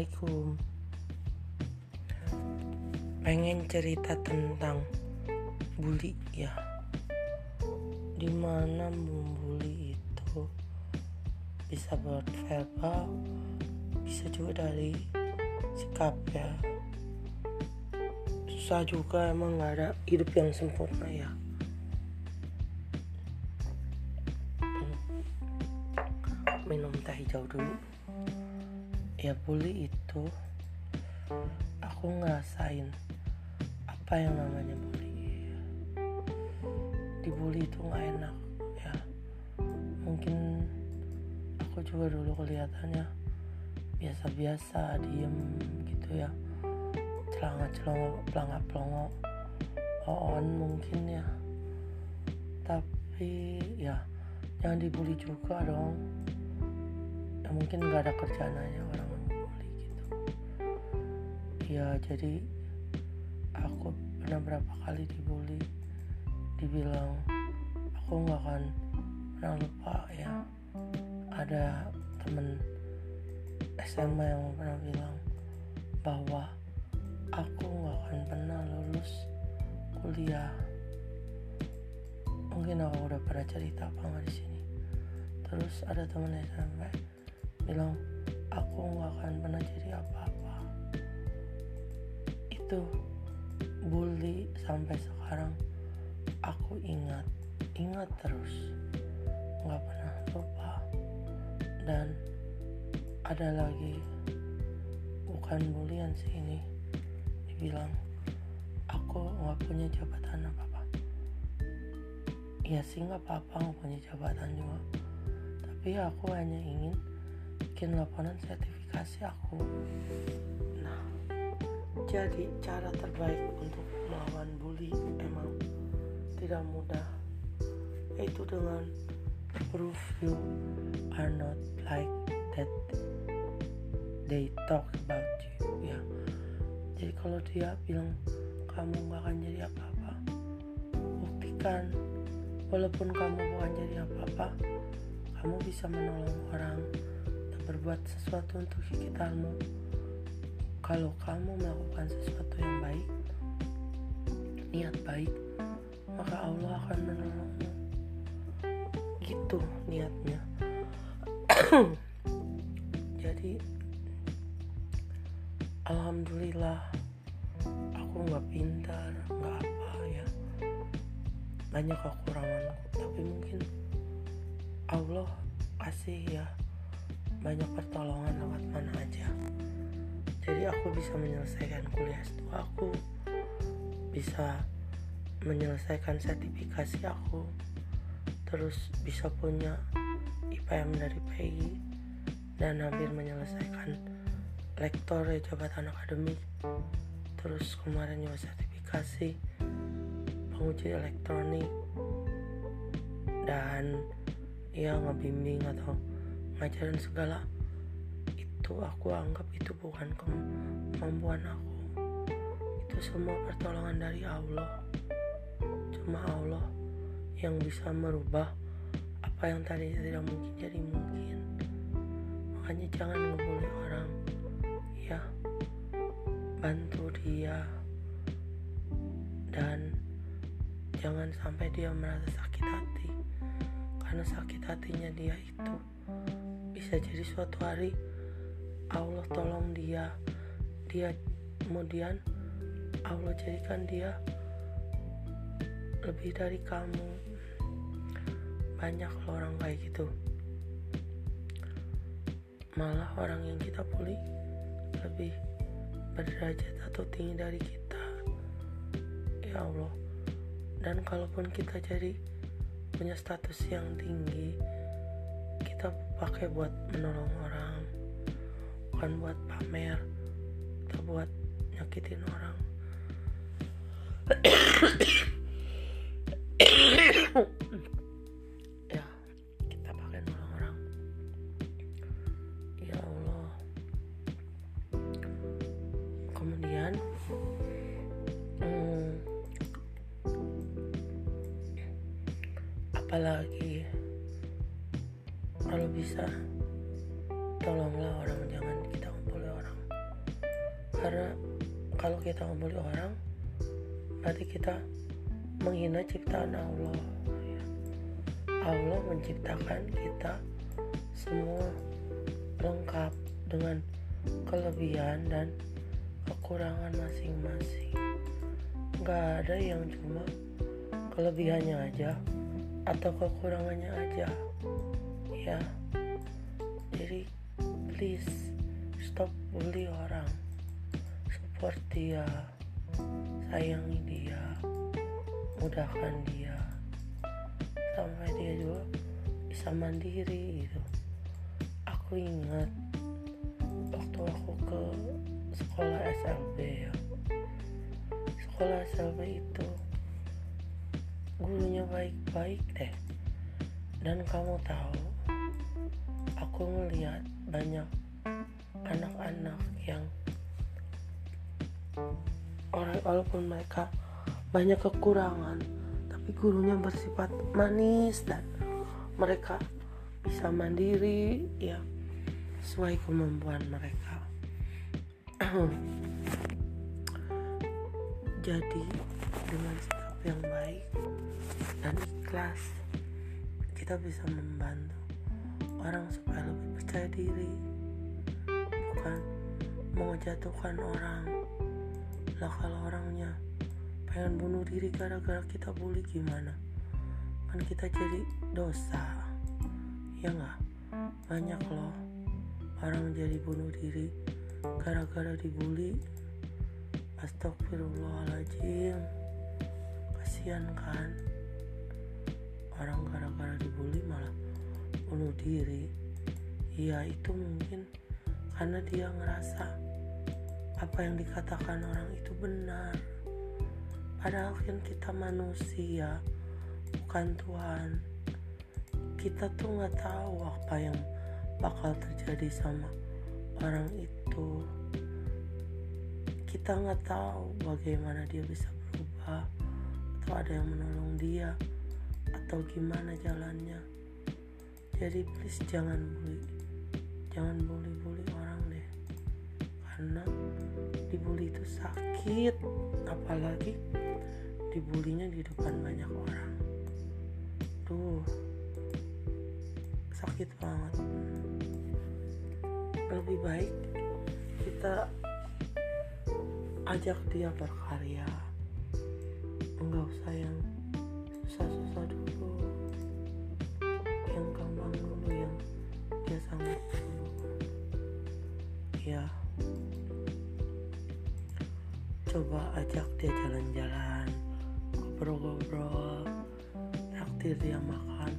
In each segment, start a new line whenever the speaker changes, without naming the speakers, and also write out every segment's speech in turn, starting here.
Assalamualaikum. Pengen cerita tentang bully ya. Di mana membuli itu bisa buat verbal Bisa juga dari sikap ya. Susah juga emang gak ada hidup yang sempurna ya. Minum teh hijau dulu ya bully itu aku ngerasain apa yang namanya bully. Dibully itu nggak enak ya. Mungkin aku juga dulu kelihatannya biasa-biasa diem gitu ya. Celanga celongo pelanga pelongo on mungkin ya. Tapi ya jangan dibully juga dong. Ya mungkin nggak ada kerjaan aja orang ya jadi aku pernah berapa kali dibully dibilang aku nggak akan pernah lupa ya. Ada temen SMA yang pernah bilang bahwa aku nggak akan pernah lulus kuliah. Mungkin aku udah pernah cerita apa nggak di sini. Terus ada temen SMP bilang aku nggak akan pernah jadi apa-apa itu bully sampai sekarang. Aku ingat ingat terus. Nggak pernah lupa. Dan ada lagi bukan bulian sih ini. Dibilang aku nggak punya jabatan apa apa ya sih nggak apa-apa nggak punya jabatan juga. Tapi aku hanya ingin bikin laporan sertifikasi aku jadi cara terbaik untuk melawan bully emang tidak mudah yaitu dengan prove you are not like that they talk about you ya jadi kalau dia bilang kamu gak akan jadi apa-apa buktikan walaupun kamu bukan jadi apa-apa kamu bisa menolong orang berbuat sesuatu untuk sekitarmu. Kalau kamu melakukan sesuatu yang baik, niat baik, maka Allah akan menolongmu. Gitu niatnya. Jadi, alhamdulillah, aku nggak pintar, nggak apa ya, banyak kekuranganku, tapi mungkin Allah kasih ya banyak pertolongan lewat mana aja jadi aku bisa menyelesaikan kuliah S2 aku bisa menyelesaikan sertifikasi aku. Terus bisa punya IPM dari PI dan hampir menyelesaikan lektor jabatan akademik. Terus kemarin juga sertifikasi penguji elektronik dan ya ngebimbing atau ngajarin segala itu aku anggap itu bukan kemampuan aku. Itu semua pertolongan dari Allah. Cuma Allah yang bisa merubah apa yang tadi tidak mungkin jadi mungkin. Makanya jangan ngebully orang ya. Bantu dia. Dan jangan sampai dia merasa sakit hati. Karena sakit hatinya dia itu bisa jadi suatu hari Allah tolong dia. Dia kemudian Allah jadikan dia lebih dari kamu. Banyak loh orang kayak gitu. Malah orang yang kita bully lebih berderajat atau tinggi dari kita. Ya Allah. Dan kalaupun kita jadi punya status yang tinggi kita pakai buat menolong orang bukan buat pamer atau buat nyakitin orang. Ya kita pakai nolong orang ya Allah. Kemudian hmm, apalagi kalau bisa tolonglah orang jangan kita ngumpulin orang. Karena kalau kita ngebully orang berarti kita menghina ciptaan Allah. Allah menciptakan kita semua lengkap dengan kelebihan dan kekurangan masing-masing. Nggak ada yang cuma kelebihannya aja atau kekurangannya aja ya please stop bully orang. Support dia. Sayangi dia. Mudahkan dia. Sampai dia juga bisa mandiri gitu. Aku ingat waktu aku ke sekolah SLB ya. Sekolah SLB itu gurunya baik-baik deh. Dan kamu tahu aku melihat banyak anak-anak yang orang walaupun mereka banyak kekurangan tapi gurunya bersifat manis dan mereka bisa mandiri ya sesuai kemampuan mereka. Jadi dengan sikap yang baik dan ikhlas kita bisa membantu orang supaya lebih percaya diri bukan menjatuhkan orang. Lah kalau orangnya pengen bunuh diri gara-gara kita bully gimana? Kan kita jadi dosa. Ya nggak? Banyak loh orang jadi bunuh diri gara-gara dibully. Astagfirullahaladzim. Kasihan kan? Orang gara-gara dibully malah bunuh diri. Ya itu mungkin karena dia ngerasa apa yang dikatakan orang itu benar. Padahal kan kita manusia bukan Tuhan. Kita tuh nggak tahu apa yang bakal terjadi sama orang itu. Kita nggak tahu bagaimana dia bisa berubah atau ada yang menolong dia atau gimana jalannya jadi please jangan bully. Jangan bully bully orang deh. Karena dibully itu sakit. Apalagi dibulinya di depan banyak orang. Tuh sakit banget. Lebih baik kita ajak dia berkarya. Enggak usah yang susah-susah dulu sangat. Ya. Coba ajak dia jalan-jalan ngobrol-ngobrol traktir dia makan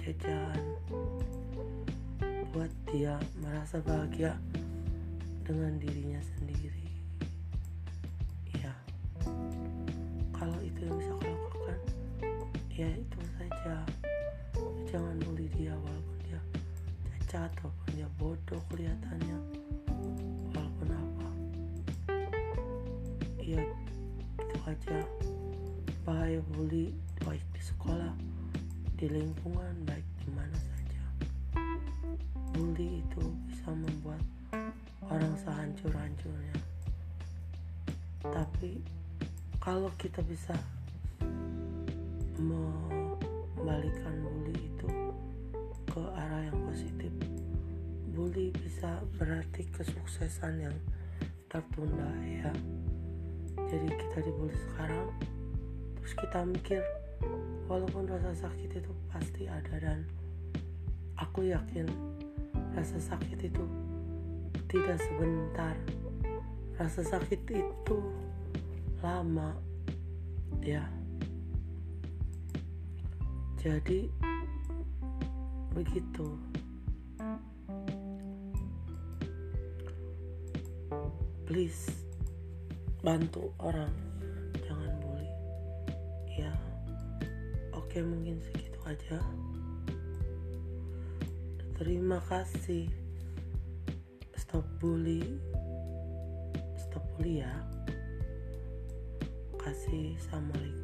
jajan. Buat dia merasa bahagia dengan dirinya sendiri. Ya. Kalau itu yang bisa kau lakukan ya itu saja. Jangan dia cacat walaupun dia bodoh kelihatannya. Walaupun apa ya itu aja. Bahaya bully baik di sekolah di lingkungan baik di mana saja. Bully itu bisa membuat orang sehancur-hancurnya. Tapi kalau kita bisa membalikan bully itu ke arah yang positif. Bully bisa berarti kesuksesan yang tertunda ya. Jadi kita dibully sekarang terus kita mikir walaupun rasa sakit itu pasti ada dan aku yakin rasa sakit itu tidak sebentar. Rasa sakit itu lama ya. Jadi begitu. Please bantu orang. Jangan bully. Ya oke mungkin segitu aja. Terima kasih. Stop bully. Stop bully ya. Kasih assalamualaikum